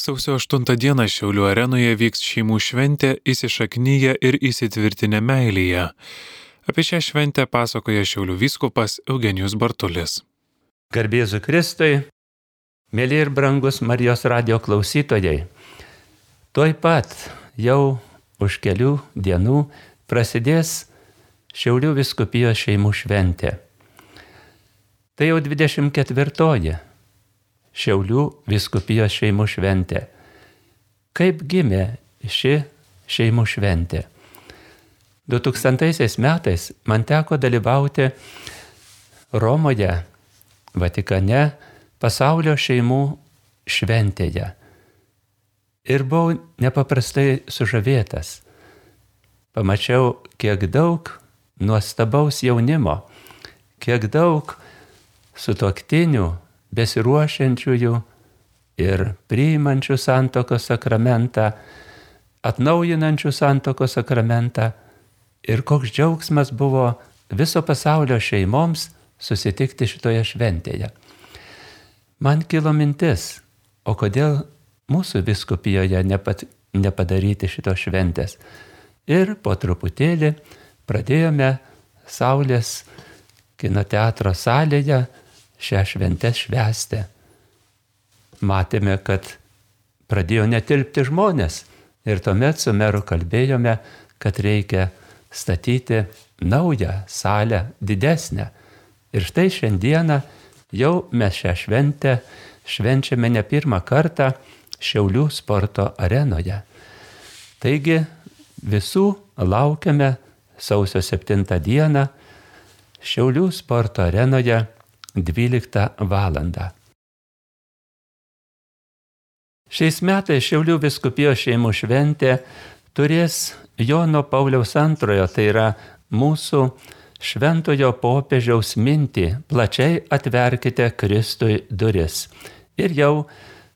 Sausio 8 dieną Šiaulių arenoje vyks šeimų šventė įsišaknyje ir įsitvirtinę meilėje. Apie šią šventę pasakoja Šiaulių vyskupas Eugenijus Bartulis. Garbėzu Kristui, mėly ir brangus Marijos radio klausytojai, tuoj pat jau už kelių dienų prasidės Šiaulių viskupijos šeimų šventė. Tai jau 24 Šiaulių viskupijos šeimų šventė. Kaip gimė ši šeimų šventė? 2000 metais man teko dalyvauti Romoje, Vatikane, pasaulio šeimų šventėje. Ir buvau nepaprastai sužavėtas. Pamačiau, kiek daug nuostabaus jaunimo, kiek daug sutoktinių, besiruošiančiųjų ir priimančių santokos sakramentą, atnaujinančių santokos sakramentą ir koks džiaugsmas buvo viso pasaulio šeimoms susitikti šitoje šventėje. Man kilo mintis, o kodėl mūsų viskupijoje nepat, nepadaryti šitos šventės. Ir po truputėlį pradėjome Saulės kino teatro salėje šią šventę švęsti. Matėme, kad pradėjo netilpti žmonės ir tuomet su meru kalbėjome, kad reikia statyti naują salę, didesnę. Ir štai šiandieną jau mes šią šventę švenčiame ne pirmą kartą Šiaulių sporto arenoje. Taigi visų laukiame sausio 7 dieną Šiaulių sporto arenoje 12 val. Šiais metais Šiaulių viskupijos šeimų šventė turės Jono Pauliaus antrojo, tai yra mūsų šventojo popiežiaus mintį, plačiai atverkite Kristui duris. Ir jau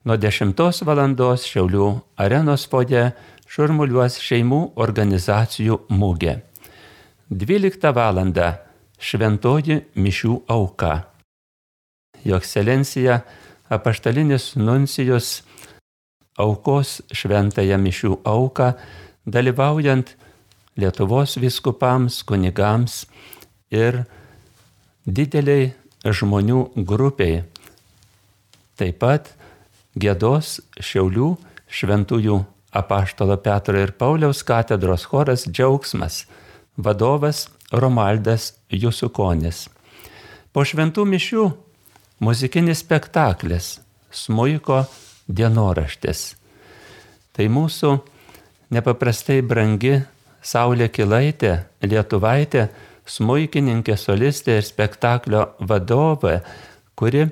nuo 10 val. Šiaulių arenos fode šurmuliuos šeimų organizacijų mūgė. 12 val. šventoji mišių auka jo ekscelencija apaštalinis nuncijus aukos šventąją mišių auką, dalyvaujant Lietuvos viskupams, kunigams ir dideliai žmonių grupiai. Taip pat gėdos Šiaulių šventųjų apaštalo Petro ir Pauliaus katedros choras Džiaugsmas, vadovas Romaldas Jusukonis. Po šventų mišių muzikinis spektaklis Smuiko dienoraštis. Tai mūsų nepaprastai brangi Saulė Kilaitė, Lietuvaitė, smuikininkė, solistė ir spektaklio vadovė, kuri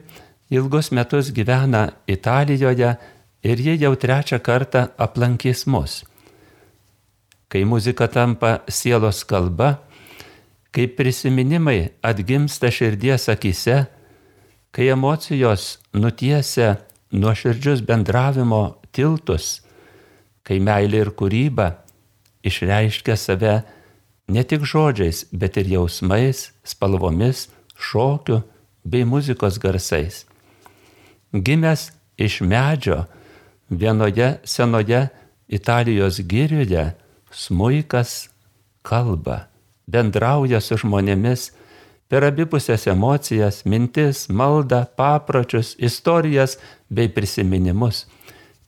ilgus metus gyvena Italijoje ir ji jau trečią kartą aplankys mus. Kai muzika tampa sielos kalba, kai prisiminimai atgimsta širdies akise, kai emocijos nutiesia nuoširdžius bendravimo tiltus, kai meilė ir kūryba išreiškia save ne tik žodžiais, bet ir jausmais, spalvomis, šokiu bei muzikos garsais. Gimęs iš medžio vienoje senoje Italijos girioje, smuikas kalba, bendrauja su žmonėmis, per abipusės emocijas, mintis, maldą, papročius, istorijas bei prisiminimus,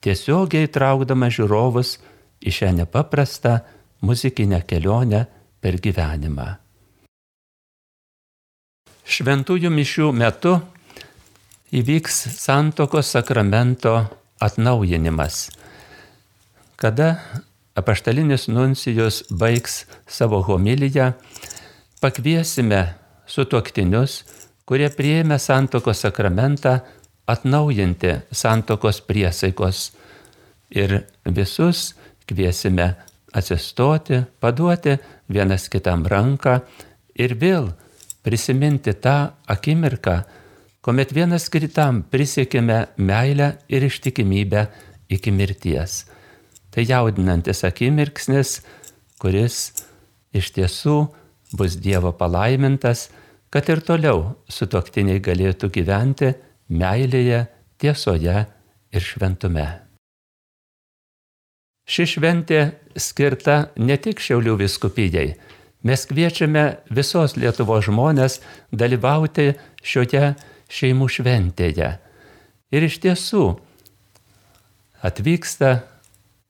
tiesiogiai traukdama žiūrovus į šią nepaprastą muzikinę kelionę per gyvenimą. Šventųjų mišių metu įvyks santokos sakramento atnaujinimas, kada apaštalinis nuncijus baigs savo homiliją, pakviesime sutuoktinius, kurie prieėmė santokos sakramentą, atnaujinti santokos priesaikos. Ir visus kviesime atsistoti, paduoti vienas kitam ranką ir vėl prisiminti tą akimirką, kuomet vienas kitam prisiekime meilę ir ištikimybę iki mirties. Tai jaudinantis akimirksnis, kuris iš tiesų bus Dievo palaimintas, kad ir toliau sutoktiniai galėtų gyventi meilėje, tiesoje ir šventume. Ši šventė skirta ne tik Šiaulių viskupijai. Mes kviečiame visos Lietuvos žmonės dalyvauti šioje šeimų šventėje. Ir iš tiesų atvyksta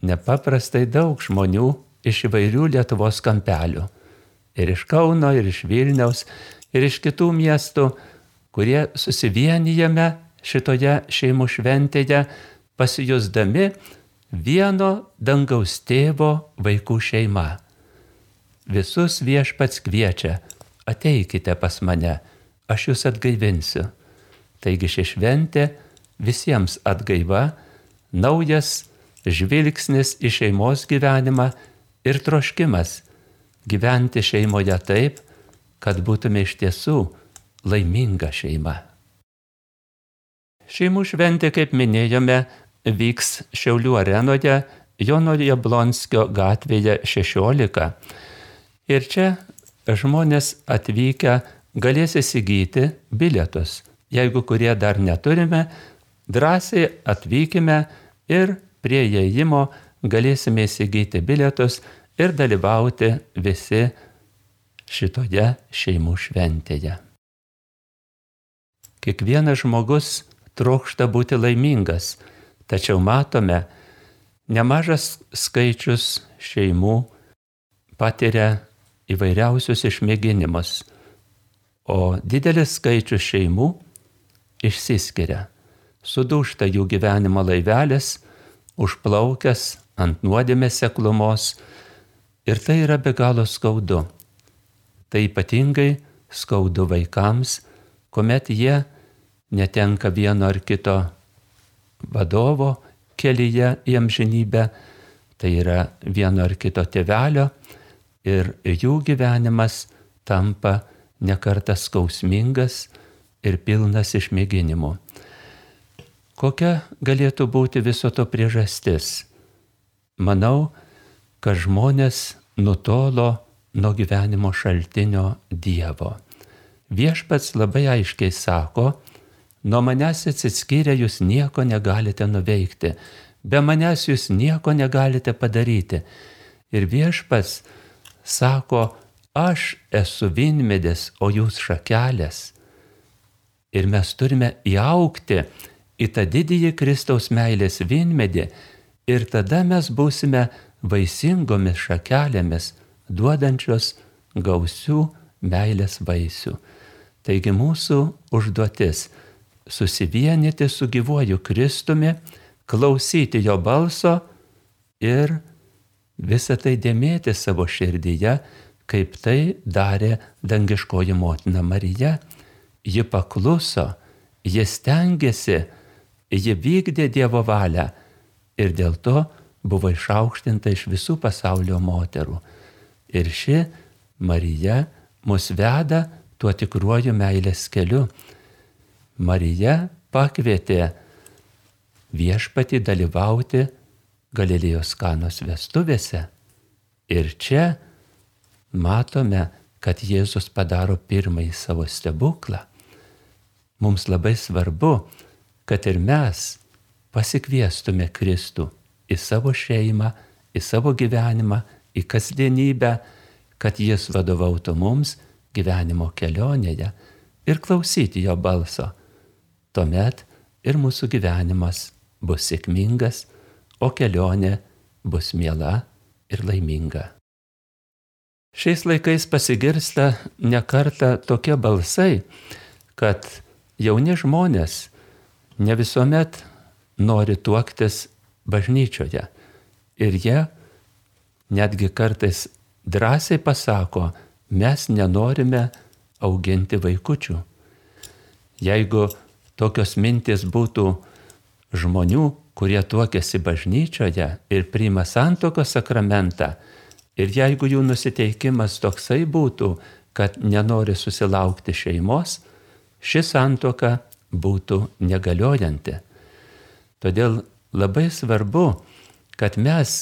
nepaprastai daug žmonių iš įvairių Lietuvos kampelių. Ir iš Kauno, ir iš Vilniaus, ir iš kitų miestų, kurie susivienijame šitoje šeimų šventėje, pasijusdami vieno dangaus tėvo vaikų šeima. Visus viešpats kviečia, ateikite pas mane, aš jūs atgaivinsiu. Taigi ši šventė visiems atgaiva, naujas žvilgsnis į šeimos gyvenimą ir troškimas gyventi šeimoje taip, kad būtume iš tiesų laiminga šeima. Šeimų šventė, kaip minėjome, vyks Šiaulių arenoje Jono Jablonskio gatvėje 16. Ir čia žmonės atvykę galės įsigyti bilietus. Jeigu kurie dar neturime, drąsiai atvykime ir prie įėjimo galėsime įsigyti bilietus ir dalyvauti visi šitoje šeimų šventėje. Kiekvienas žmogus trokšta būti laimingas, tačiau matome, nemažas skaičius šeimų patiria įvairiausius išmėginimus, o didelis skaičius šeimų išsiskiria. Sudūšta jų gyvenimo laivelis, užplaukęs ant nuodėmės seklumos ir tai yra be galo skaudu. Tai ypatingai skaudu vaikams, kuomet jie netenka vieno ar kito vadovo kelyje į amžinybę, tai yra vieno ar kito tėvelio ir jų gyvenimas tampa nekarta skausmingas ir pilnas išmėginimų. Kokia galėtų būti viso to priežastis? Manau, kad žmonės nutolo nuo gyvenimo šaltinio Dievo. Viešpats labai aiškiai sako, Nuo manęs atsiskyrę jūs nieko negalite nuveikti, be manęs jūs nieko negalite padaryti. Ir viešpas sako, aš esu vinmedis, o jūs šakelės. Ir mes turime įaukti į tą didįjį Kristaus meilės vinmedį ir tada mes būsime vaisingomis šakelėmis, duodančios gausių meilės vaisių. Taigi mūsų užduotis susivienyti su gyvuoju Kristumi, klausyti jo balso ir visą tai dėmėti savo širdyje, kaip tai darė dangiškoji motina Marija. Ji pakluso, ji stengiasi, ji vykdė Dievo valią ir dėl to buvo išaukštinta iš visų pasaulio moterų. Ir ši Marija mus veda tuo tikruoju meilės keliu. Marija pakvietė viešpatį dalyvauti Galilėjos kanos vestuvėse. Ir čia matome, kad Jėzus padaro pirmąjį savo stebuklą. Mums labai svarbu, kad ir mes pasikviestume Kristų į savo šeimą, į savo gyvenimą, į kasdienybę, kad Jis vadovautų mums gyvenimo kelionėje ir klausyti jo balso tuomet ir mūsų gyvenimas bus sėkmingas, o kelionė bus miela ir laiminga. Šiais laikais pasigirsta nekarta tokie balsai, kad jauni žmonės ne visuomet nori tuoktis bažnyčioje. Ir jie netgi kartais drąsiai pasako, mes nenorime auginti vaikučių. Jeigu tokios mintis būtų žmonių, kurie tuokėsi bažnyčioje ir priima santokos sakramentą, ir jeigu jų nusiteikimas toksai būtų, kad nenori susilaukti šeimos, ši santoka būtų negaliojanti. Todėl labai svarbu, kad mes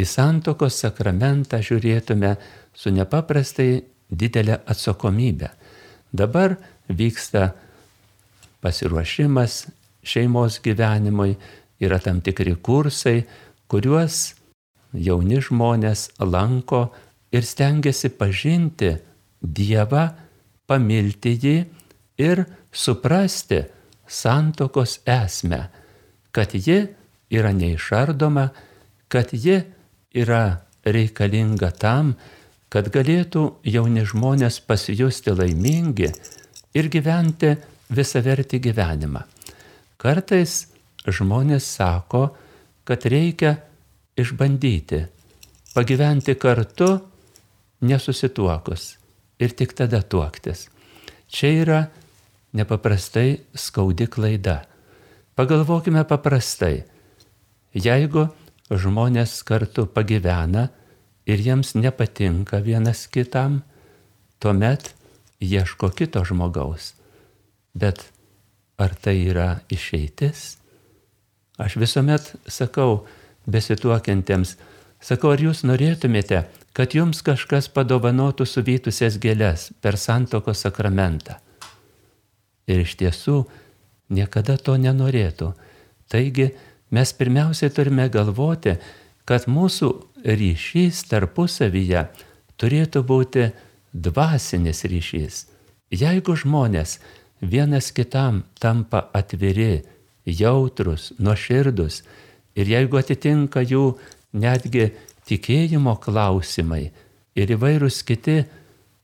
į santokos sakramentą žiūrėtume su nepaprastai didelė atsakomybė. Dabar vyksta pasiruošimas šeimos gyvenimui, yra tam tikri kursai, kuriuos jauni žmonės lanko ir stengiasi pažinti Dievą, pamilti jį ir suprasti santokos esmę, kad ji yra neišardoma, kad ji yra reikalinga tam, kad galėtų jauni žmonės pasijusti laimingi ir gyventi visavertį gyvenimą. Kartais žmonės sako, kad reikia išbandyti, pagyventi kartu, nesusituokus ir tik tada tuoktis. Čia yra nepaprastai skaudi klaida. Pagalvokime paprastai. Jeigu žmonės kartu pagyvena ir jiems nepatinka vienas kitam, tuomet ieško kito žmogaus. Bet ar tai yra išeitis? Aš visuomet sakau besituokiantiems, sakau, ar jūs norėtumėte, kad jums kažkas padovanotų suvytusias gėlės per santoko sakramentą. Ir iš tiesų niekada to nenorėtų. Taigi mes pirmiausiai turime galvoti, kad mūsų ryšys tarpusavyje turėtų būti dvasinis ryšys. Jeigu žmonės vienas kitam tampa atviri, jautrus, nuoširdus ir jeigu atitinka jų netgi tikėjimo klausimai ir įvairūs kiti,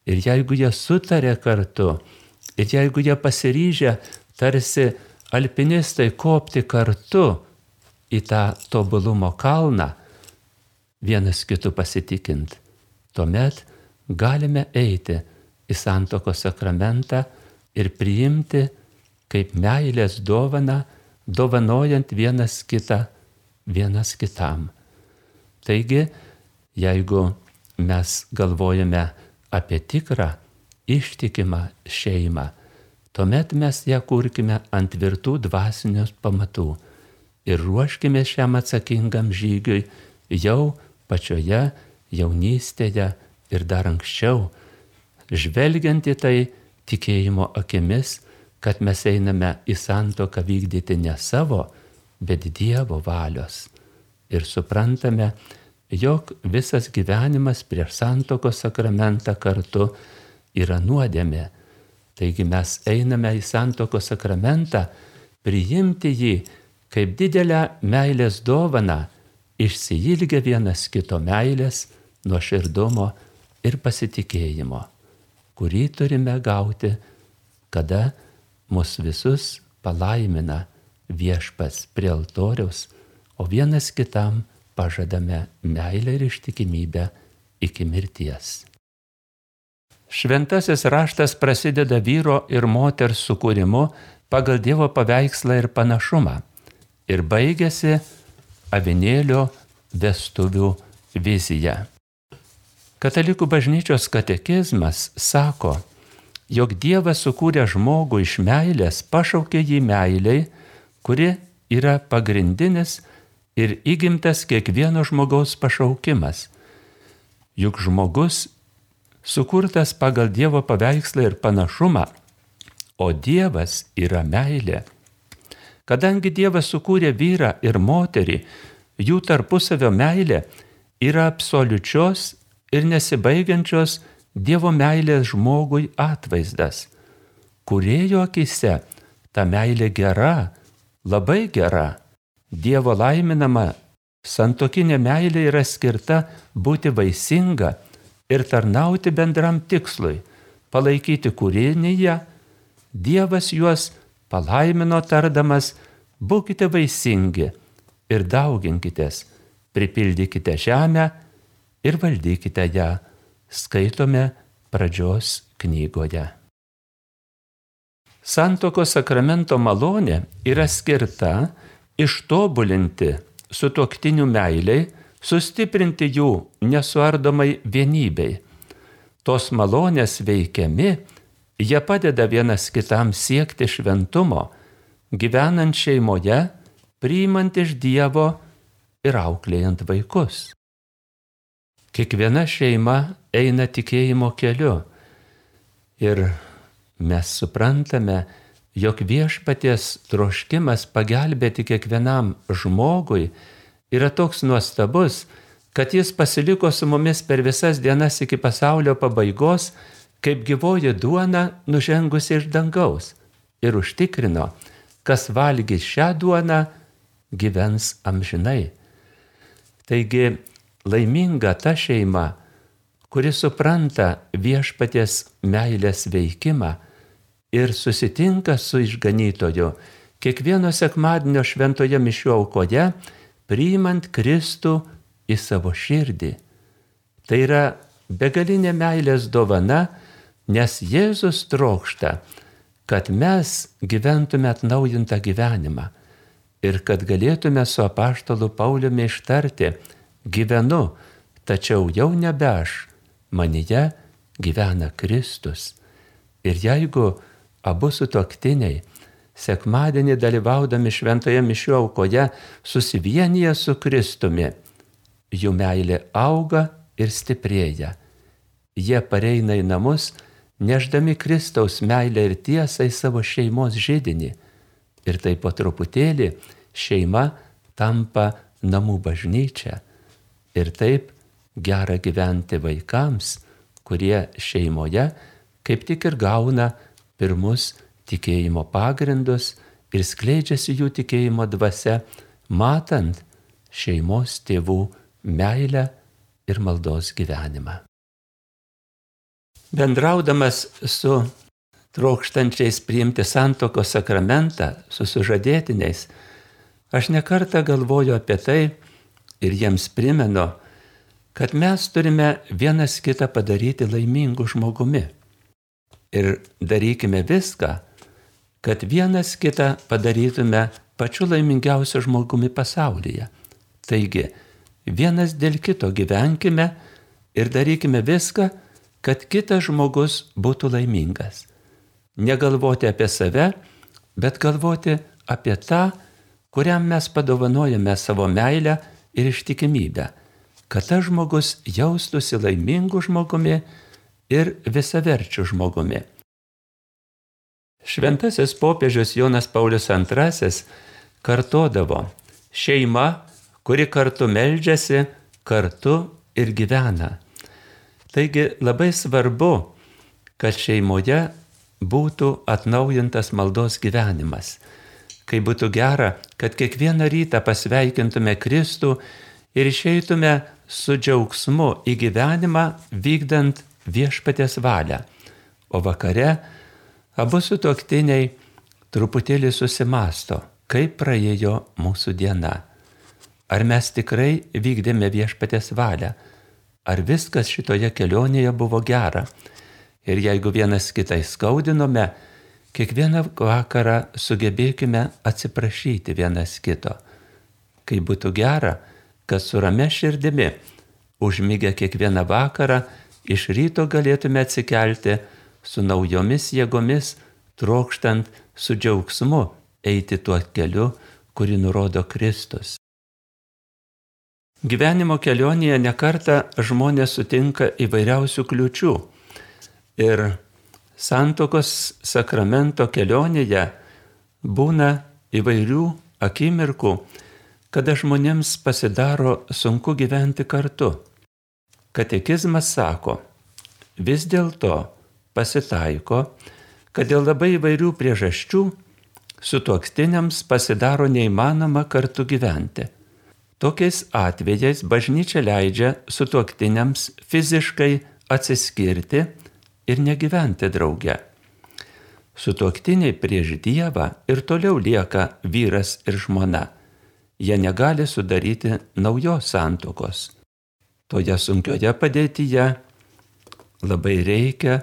ir jeigu jie sutarė kartu, ir jeigu jie pasiryžę tarsi alpinistai kopti kartu į tą tobulumo kalną, vienas kitų pasitikint, tuomet galime eiti į santoko sakramentą ir priimti kaip meilės dovana, dovanojant vienas kitą, vienas kitam. Taigi, jeigu mes galvojame apie tikrą, ištikimą šeimą, tuomet mes ją kurkime ant tvirtų dvasinius pamatų ir ruoškime šiam atsakingam žygiui jau pačioje jaunystėje ir dar anksčiau, žvelgiant į tai tikėjimo akimis, kad mes einame į santoką vykdyti ne savo, bet Dievo valios. Ir suprantame, jog visas gyvenimas prieš santokos sakramentą kartu yra nuodėmė. Taigi mes einame į santokos sakramentą priimti jį kaip didelę meilės dovaną, išsiilgę vienas kito meilės, nuoširdumo ir pasitikėjimo, kurį turime gauti, kada mus visus palaimina viešpas prie altoriaus, o vienas kitam pažadame meilę ir ištikimybę iki mirties. Šventasis raštas prasideda vyro ir moters sukūrimu pagal Dievo paveikslą ir panašumą ir baigėsi avinėlio vestuvių vizija. Katalikų bažnyčios katekizmas sako, jog Dievas sukūrė žmogų iš meilės, pašaukė jį meiliai, kuri yra pagrindinis ir įgimtas kiekvieno žmogaus pašaukimas. Juk žmogus sukurtas pagal Dievo paveikslą ir panašumą, o Dievas yra meilė. Kadangi Dievas sukūrė vyrą ir moterį, jų tarpusavio meilė yra absoliučios ir nesibaigiančios Dievo meilės žmogui atvaizdas. Kurėjo akise ta meilė gera, labai gera Dievo laiminama santokinė meilė yra skirta būti vaisinga ir tarnauti bendram tikslui - palaikyti kūrinyje. Dievas juos palaimino tardamas - būkite vaisingi ir dauginkitės, pripildykite žemę ir valdykite ją. Skaitome pradžios knygoje. Santokos sakramento malonė yra skirta ištobulinti sutuoktinių meiliai, sustiprinti jų nesuardomai vienybei. Tos malonės veikiami, jie padeda vienas kitam siekti šventumo, gyvenant šeimoje, priimant iš Dievo ir auklėjant vaikus. Kiekviena šeima eina tikėjimo keliu ir mes suprantame, jog viešpaties troškimas pagelbėti kiekvienam žmogui yra toks nuostabus, kad jis pasiliko su mumis per visas dienas iki pasaulio pabaigos, kaip gyvoji duona nužengusi iš dangaus ir užtikrino, kas valgys šią duoną, gyvens amžinai. Taigi laiminga ta šeima, kuri supranta viešpaties meilės veikimą ir susitinka su išganytoju kiekvieno sekmadienio šventoje mišių aukoje, priimant Kristų į savo širdį. Tai yra begalinė meilės dovana, nes Jėzus trokšta, kad mes gyventume atnaujintą gyvenimą ir kad galėtume su apaštalu Pauliumi ištarti, gyvenu, tačiau jau nebe aš, manyje gyvena Kristus. Ir jeigu abu sutoktiniai sekmadienį dalyvaudami šventoje mišių aukoje susivienyje su Kristumi, jų meilė auga ir stiprėja. Jie pareina į namus, neždami Kristaus meilę ir tiesą į savo šeimos žydinį. Ir taip po truputėlį šeima tampa namų bažnyčia. Ir taip gera gyventi vaikams, kurie šeimoje kaip tik ir gauna pirmus tikėjimo pagrindus ir skleidžiasi jų tikėjimo dvasia, matant šeimos tėvų meilę ir maldos gyvenimą. Bendraudamas su trokštančiais priimti santoko sakramentą, su sužadėtiniais, aš nekartą galvoju apie tai ir jiems primenu, kad mes turime vienas kitą padaryti laimingu žmogumi. Ir darykime viską, kad vienas kitą padarytume pačiu laimingiausiu žmogumi pasaulyje. Taigi, vienas dėl kito gyvenkime ir darykime viską, kad kitas žmogus būtų laimingas. Negalvoti apie save, bet galvoti apie tą, kuriam mes padovanojame savo meilę ir ištikimybę, kad tas žmogus jaustųsi laimingu žmogumi ir visaverčiu žmogumi. Šventasis popiežius Jonas Paulius II kartodavo, šeima, kuri kartu meldžiasi, kartu ir gyvena. Taigi labai svarbu, kad šeimoje būtų atnaujintas maldos gyvenimas. Kai būtų gera, kad kiekvieną rytą pasveikintume Kristų ir išeitume su džiaugsmu į gyvenimą vykdant viešpatės valią, o vakare Abu sutoktiniai truputėlį susimasto, kaip praėjo mūsų diena. Ar mes tikrai vykdėme viešpatės valią, ar viskas šitoje kelionėje buvo gera. Ir jeigu vienas kitą įskaudinome, kiekvieną vakarą sugebėkime atsiprašyti vienas kito. Kai būtų gera, kad su rame širdimi, užmygę kiekvieną vakarą, iš ryto galėtume atsikelti, su naujomis jėgomis, trokštant su džiaugsmu eiti tuo keliu, kurį nurodo Kristus. Gyvenimo kelionėje nekarta žmonės sutinka įvairiausių kliučių ir santokos sakramento kelionėje būna įvairių akimirkų, kada žmonėms pasidaro sunku gyventi kartu. Katekizmas sako, vis dėlto pasitaiko, kad dėl labai įvairių priežasčių sutuoktiniams pasidaro neįmanoma kartu gyventi. Tokiais atvejais bažnyčia leidžia sutuoktiniams fiziškai atsiskirti ir negyventi drauge. Sutuoktiniai prieš Dievą ir toliau lieka vyras ir žmona. Jie negali sudaryti naujos santokos. Toje sunkioje padėtyje labai reikia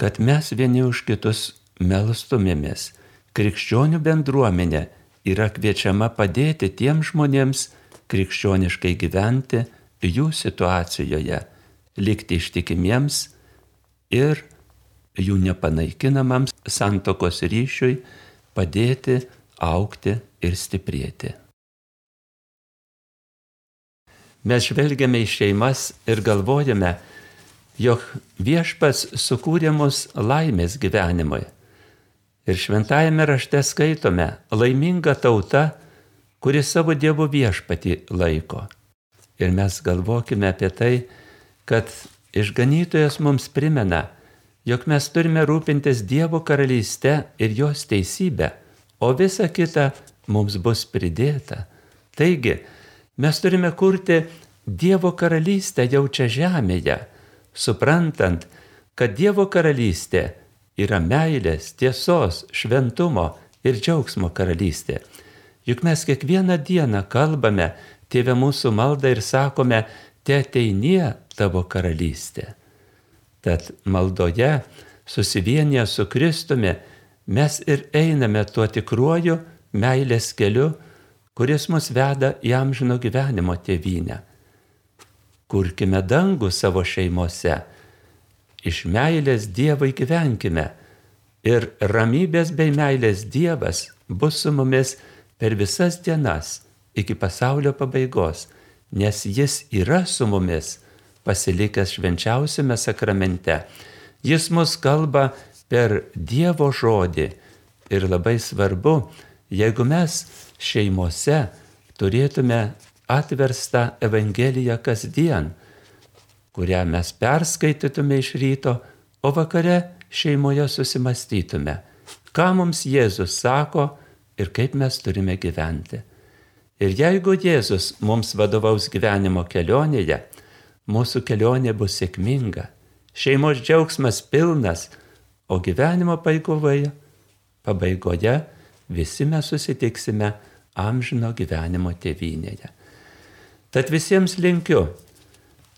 kad mes vieni už kitus melstumėmės. Krikščionių bendruomenė yra kviečiama padėti tiem žmonėms krikščioniškai gyventi jų situacijoje, likti ištikimiems ir jų nepanaikinamams santokos ryšiui padėti aukti ir stiprėti. Mes žvelgiame į šeimas ir galvojame, jog viešpas sukūrė mus laimės gyvenimui. Ir šventajame rašte skaitome laiminga tauta, kuri savo Dievo viešpatį laiko. Ir mes galvokime apie tai, kad išganytojas mums primena, jog mes turime rūpintis Dievo karalyste ir jos teisybę, o visa kita mums bus pridėta. Taigi, mes turime kurti Dievo karalystę jau čia žemėje, suprantant, kad Dievo karalystė yra meilės, tiesos, šventumo ir džiaugsmo karalystė. Juk mes kiekvieną dieną kalbame tėvę mūsų maldą ir sakome, te ateinie tavo karalystė. Tad maldoje, susivienyje su Kristumi, mes ir einame tuo tikruoju meilės keliu, kuris mus veda į amžino gyvenimo tėvynę. Kurkime dangų savo šeimose, iš meilės Dievui gyvenkime ir ramybės bei meilės Dievas bus su mumis per visas dienas iki pasaulio pabaigos, nes Jis yra su mumis, pasilikęs švenčiausiame sakramente. Jis mus kalba per Dievo žodį ir labai svarbu, jeigu mes šeimose turėtume atverstą Evangeliją kasdien, kurią mes perskaitytume iš ryto, o vakare šeimoje susimastytume, ką mums Jėzus sako ir kaip mes turime gyventi. Ir jeigu Jėzus mums vadovaus gyvenimo kelionėje, mūsų kelionė bus sėkminga, šeimos džiaugsmas pilnas, o gyvenimo paigoje, pabaigoje visi mes susitiksime amžino gyvenimo tėvynėje. Tad visiems linkiu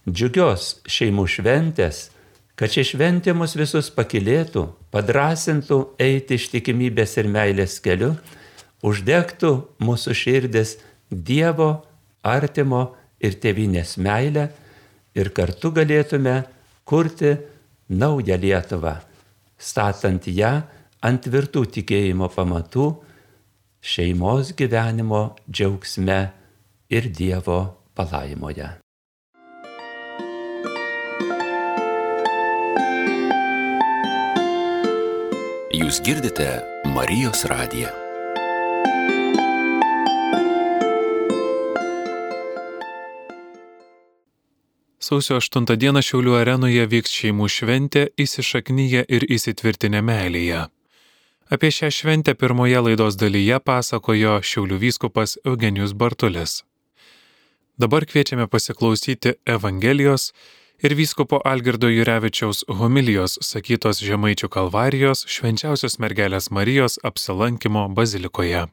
džiugios šeimų šventės, kad ši šventė mus visus pakilėtų, padrasintų eiti ištikimybės ir meilės keliu, uždegtų mūsų širdis Dievo, artimo ir tėvinės meilę ir kartu galėtume kurti naują Lietuvą, statant ją ant tvirtų tikėjimo pamatų, šeimos gyvenimo džiaugsme ir Dievo palaimoje. Jūs girdite Marijos radiją. Sausio 8 dieną Šiaulių arenoje vyks šeimų šventė įsišaknyje ir įsitvirtinę meilėje. Apie šią šventę pirmoje laidos dalyje pasakojo Šiaulių vyskupas Eugenijus Bartulis. Dabar kviečiame pasiklausyti Evangelijos ir vyskupo Algirdo Jurevičiaus homilijos sakytos Žemaičių kalvarijos švenčiausios mergelės Marijos apsilankimo bazilikoje.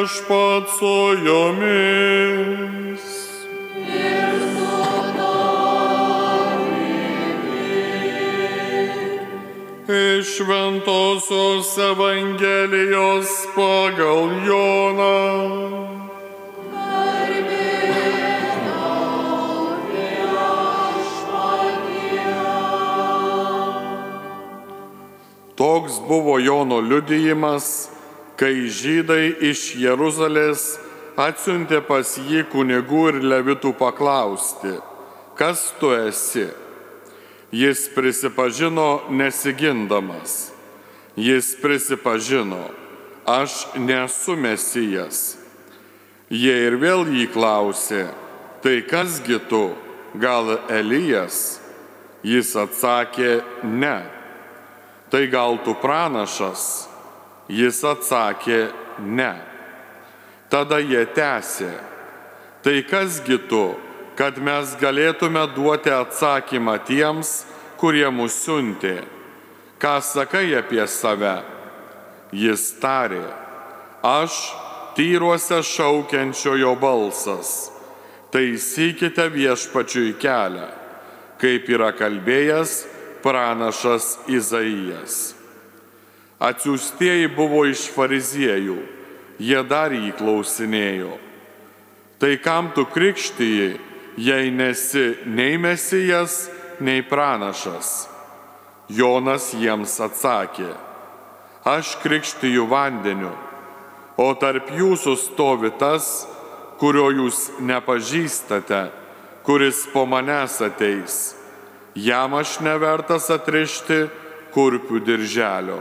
Viešpat su jomis. Iš Šventosios Evangelijos pagal Joną. Toks buvo Jono liudijimas kai žydai iš Jeruzalės atsiuntė pas jį kunigų ir levitų paklausti, kas tu esi. Jis prisipažino nesigindamas. Jis prisipažino, aš nesu mesijas. Jie ir vėl jį klausė, tai kasgi tu, gal Elijas? Jis atsakė, ne. Tai gal tu pranašas? Jis atsakė, ne. Tada jie tęsė, tai kasgi tu, kad mes galėtume duoti atsakymą tiems, kurie mus siuntė. Ką sakai apie save? Jis tarė, aš tyruose šaukiančiojo balsas. Taisykite viešpačiui kelią, kaip yra kalbėjęs pranašas Izaijas. Atsiųstieji buvo iš fariziejų, jie dar jį klausinėjo. Tai kam tu krikštyji, jei nesi nei mesijas, nei pranašas? Jonas jiems atsakė, aš krikštyju vandeniu o tarp jūsų stovi tas, kurio jūs nepažįstate, kuris po manęs ateis. Jam aš nevertas atrišti kurpių dirželio.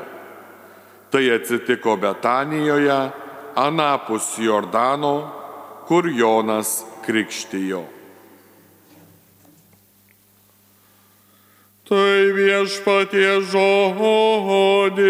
Tai atsitiko Betanijoje, anapus Jordano, kur Jonas krikštijo. Tai viešpatie žodis.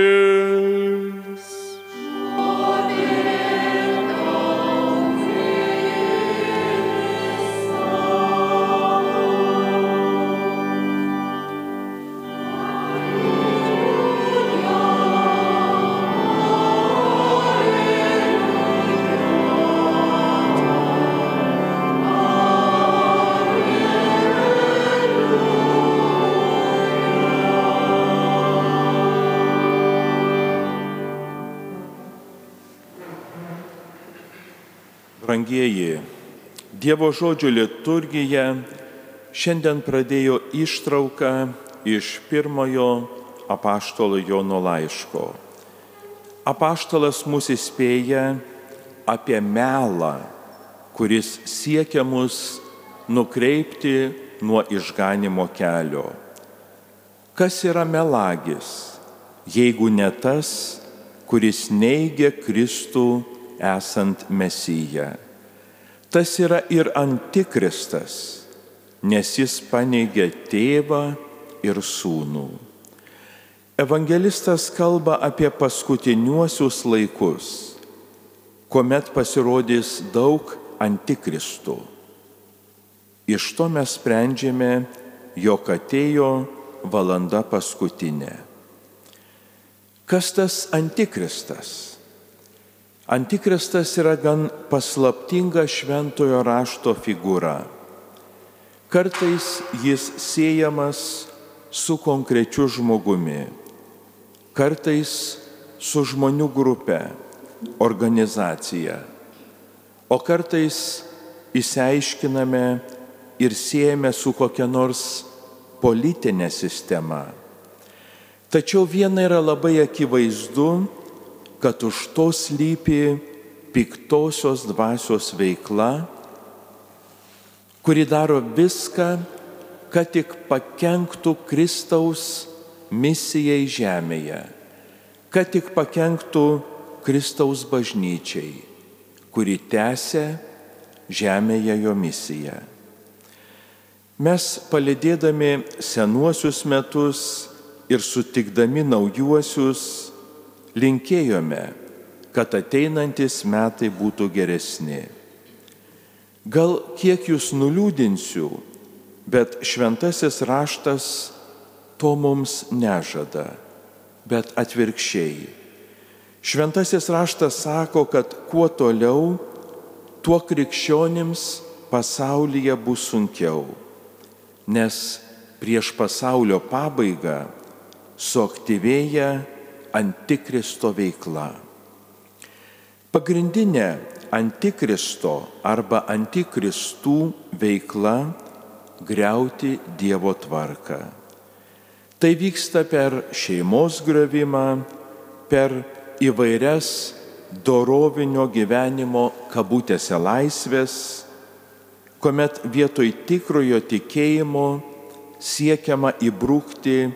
Brangieji, Dievo žodžio liturgija šiandien pradėjo ištrauką iš pirmojo apaštalo Jono laiško. Apaštalas mus įspėja apie melą, kuris siekia mus nukreipti nuo išganimo kelio. Kas yra melagis, jeigu ne tas, kuris neigia Kristų esant Mesiją. Tas yra ir antikristas, nes jis paneigia tėvą ir sūnų. Evangelistas kalba apie paskutiniuosius laikus, kuomet pasirodys daug antikristų. Iš to mes sprendžiame, jog atėjo valanda paskutinė. Kas tas antikristas? Antikristas yra gan paslaptinga šventojo rašto figūra. Kartais jis siejamas su konkrečiu žmogumi, kartais su žmonių grupe, organizacija, o kartais įsiaiškiname ir siejame su kokia nors politinė sistema. Tačiau viena yra labai akivaizdu, kad už to slypi piktosios dvasios veikla, kuri daro viską, kad tik pakenktų Kristaus misijai žemėje, kad tik pakenktų Kristaus bažnyčiai, kuri tęsia žemėje jo misiją. Mes palidėdami senuosius metus ir sutikdami naujuosius, linkėjome, kad ateinantis metai būtų geresni. Gal kiek jūs nuliūdinsiu, bet šventasis raštas to mums nežada, bet atvirkščiai. Šventasis raštas sako, kad kuo toliau, tuo krikščionims pasaulyje bus sunkiau, nes prieš pasaulio pabaigą suaktyvėja antikristo veikla. Pagrindinė antikristo arba antikristų veikla greuti Dievo tvarką. Tai vyksta per šeimos gravimą, per įvairias dorovinio gyvenimo kabutėse laisvės, kuomet vietoj tikrojo tikėjimo siekiama įbrukti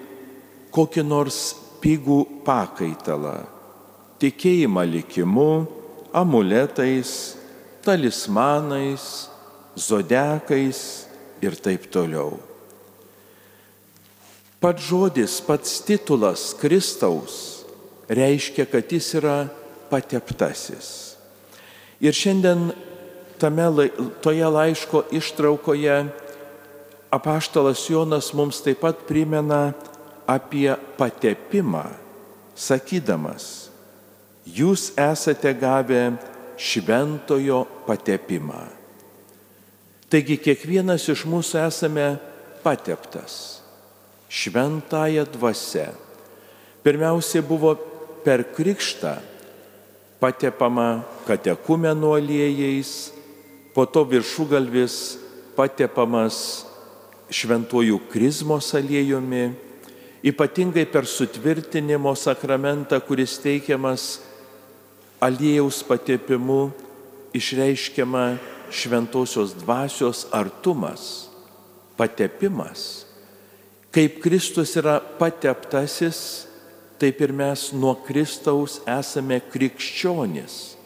kokį nors pigų pakaitalą - tikėjimą likimu, amuletais, talismanais, zodiakais ir taip toliau. Pats žodis, pats titulas Kristaus reiškia, kad jis yra pateptasis. Ir šiandien tame, toje laiško ištraukoje apaštalas Jonas mums taip pat primena apie patepimą, sakydamas, jūs esate gavę šventojo patepimą. Taigi kiekvienas iš mūsų esame pateptas šventąją dvasę. Pirmiausia buvo per krikštą patepama katekumeno aliejais, po to viršugalvis patepamas šventuoju krizmos aliejumi, ypatingai per sutvirtinimo sakramentą, kuris teikiamas aliejaus patepimu, išreiškiama šventosios dvasios artumas, patepimas. Kaip Kristus yra pateptasis, taip ir mes nuo Kristaus esame krikščionis,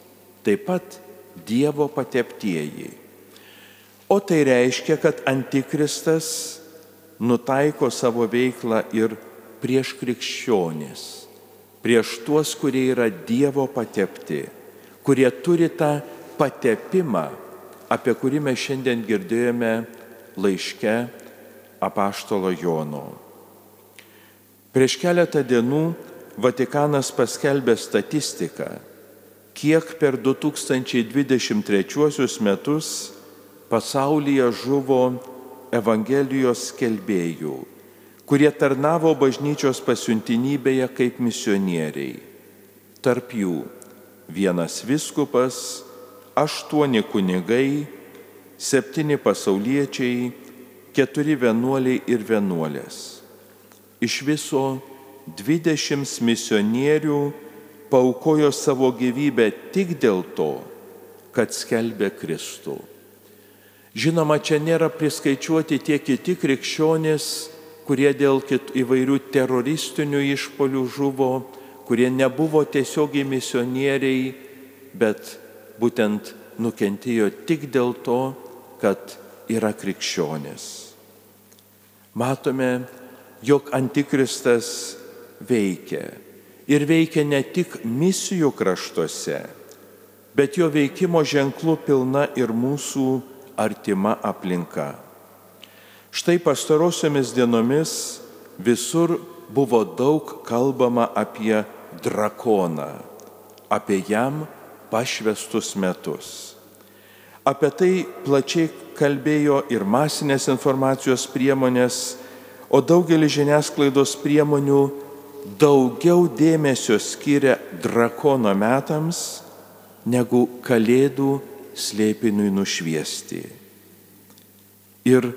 taip pat Dievo pateptieji. O tai reiškia, kad antikristas nutaiko savo veiklą ir prieš krikščionis, prieš tuos, kurie yra Dievo patepti, kurie turi tą patepimą, apie kurį mes šiandien girdėjome laiške apaštalo Jono. Prieš keletą dienų Vatikanas paskelbė statistiką, kiek per 2023 metus pasaulyje žuvo Evangelijos skelbėjų, kurie tarnavo bažnyčios pasiuntinybėje kaip misionieriai. Tarp jų vienas viskupas, aštuoni kunigai, septyni pasauliečiai, keturi vienuoliai ir vienuolės. Iš viso dvidešimt misionierių paukojo savo gyvybę tik dėl to, kad skelbė Kristų. Žinoma, čia nėra priskaičiuoti tie kiti krikščionys, kurie dėl įvairių teroristinių išpolių žuvo, kurie nebuvo tiesiogiai misionieriai, bet būtent nukentėjo tik dėl to, kad yra krikščionis. Matome, jog antikristas veikia. Ir veikia ne tik misijų kraštuose, bet jo veikimo ženklų pilna ir mūsų artima aplinka. Štai pastarosiomis dienomis visur buvo daug kalbama apie drakoną, apie jam pašvestus metus. Apie tai plačiai kalbėjo ir masinės informacijos priemonės, o daugelis žiniasklaidos priemonių daugiau dėmesio skiria drakono metams negu kalėdų slėpiniui nušviesti. Ir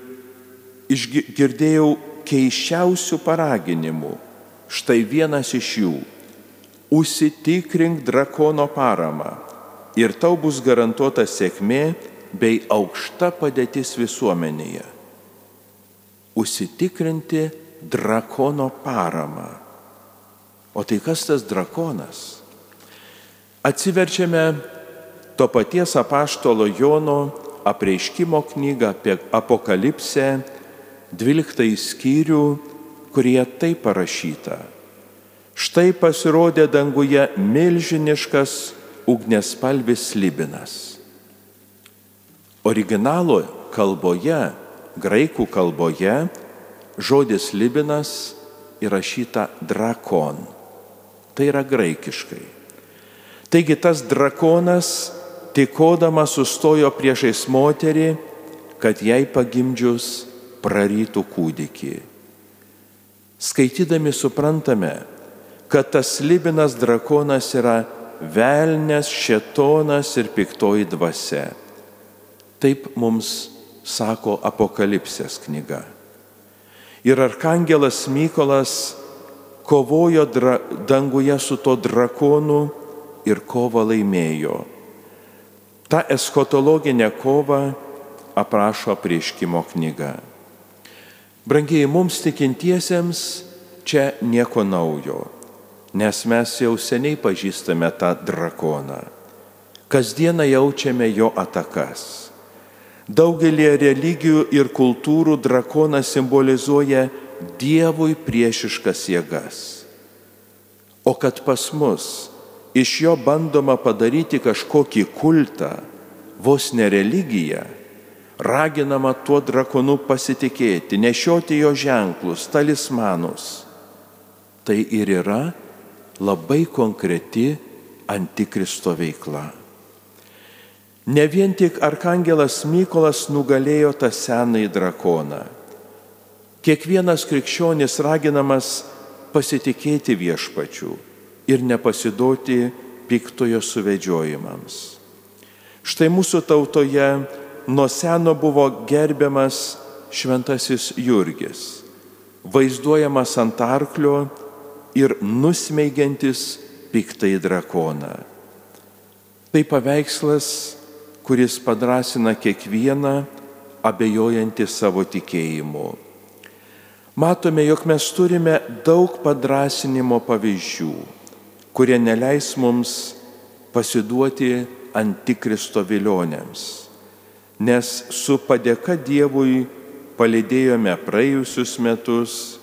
išgirdėjau keiščiausių paraginimų. Štai vienas iš jų Užsitikrink drakono paramą ir tau bus garantuota sėkmė bei aukšta padėtis visuomenėje. Užsitikrinti drakono paramą. O tai kas tas drakonas? Atsiverčiame to paties apaštalo Jono apreiškimo knygą apie apokalipsę, 12 skyrių, kurie tai parašyta. Štai pasirodė danguje milžiniškas ugnespalvis libinas. Originalo kalboje, graikų kalboje, žodis libinas įrašyta drakon. Tai yra graikiškai. Taigi tas drakonas tikodamas sustojo priešais moterį, kad jai pagimdžius prarytų kūdikį. Skaitydami suprantame, kad tas libinas drakonas yra velnės, šetonas ir piktoji dvasia. Taip mums sako Apokalipsės knyga. Ir arkangelas Mykolas kovojo dra, danguje su to drakonu ir kovą laimėjo. Ta eschatologinė kova aprašo prieškimo knyga. Brangiai mums tikintiesiems čia nieko naujo nes mes jau seniai pažįstame tą drakoną. Kasdieną jaučiame jo atakas. Daugelį religijų ir kultūrų drakonas simbolizuoja Dievui priešiškas jėgas. O kad pas mus iš jo bandoma padaryti kažkokį kultą, vos ne religiją, raginama tuo drakonu pasitikėti, nešioti jo ženklus, talismanus. Tai ir yra labai konkreti antikristo veikla. Ne vien tik arkangelas Mykolas nugalėjo tą senąjį drakoną. Kiekvienas krikščionis raginamas pasitikėti viešpačių ir nepasiduoti piktojo suvedžiojimams. Štai mūsų tautoje nuo seno buvo gerbiamas šventasis Jurgis, vaizduojamas ant arklio ir nusmeigiantis piktai drakoną. Tai paveikslas, kuris padrasina kiekvieną abejojantį savo tikėjimu. Matome, jog mes turime daug padrasinimo pavyzdžių, kurie neleis mums pasiduoti antikristo vilionėms nes su padėka Dievui palidėjome praėjusius metus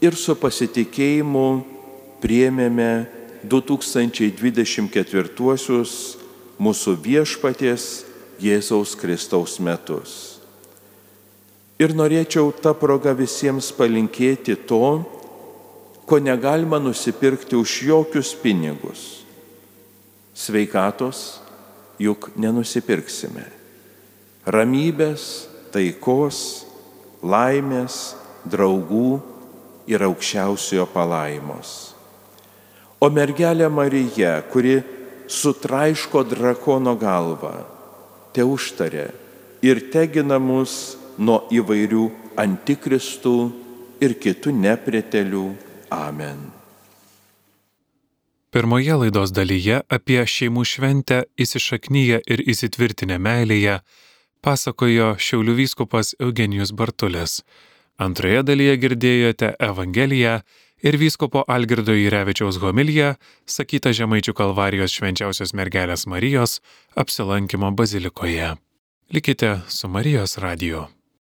ir su pasitikėjimu priemėme 2024 mūsų viešpaties Jėzaus Kristaus metus. Ir norėčiau tą progą visiems palinkėti to, ko negalima nusipirkti už jokius pinigus. Sveikatos juk nenusipirksime ramybės, taikos, laimės, draugų ir aukščiausiojo palaimos. O mergelė Marija, kuri sutraiško drakono galvą, te užtarė ir tegina mus nuo įvairių antikristų ir kitų nepretelių. Amen. Pirmoje laidos dalyje apie šeimų šventę įsišaknyje ir įsitvirtinę meilėje pasakojo Šiaulių vyskupas Eugenijus Bartulis. Antroje dalyje girdėjote Evangeliją ir vyskupo Algirdo Įrevičiaus homiliją, sakytą Žemaičių kalvarijos švenčiausios mergelės Marijos apsilankimo bazilikoje. Likite su Marijos radiju.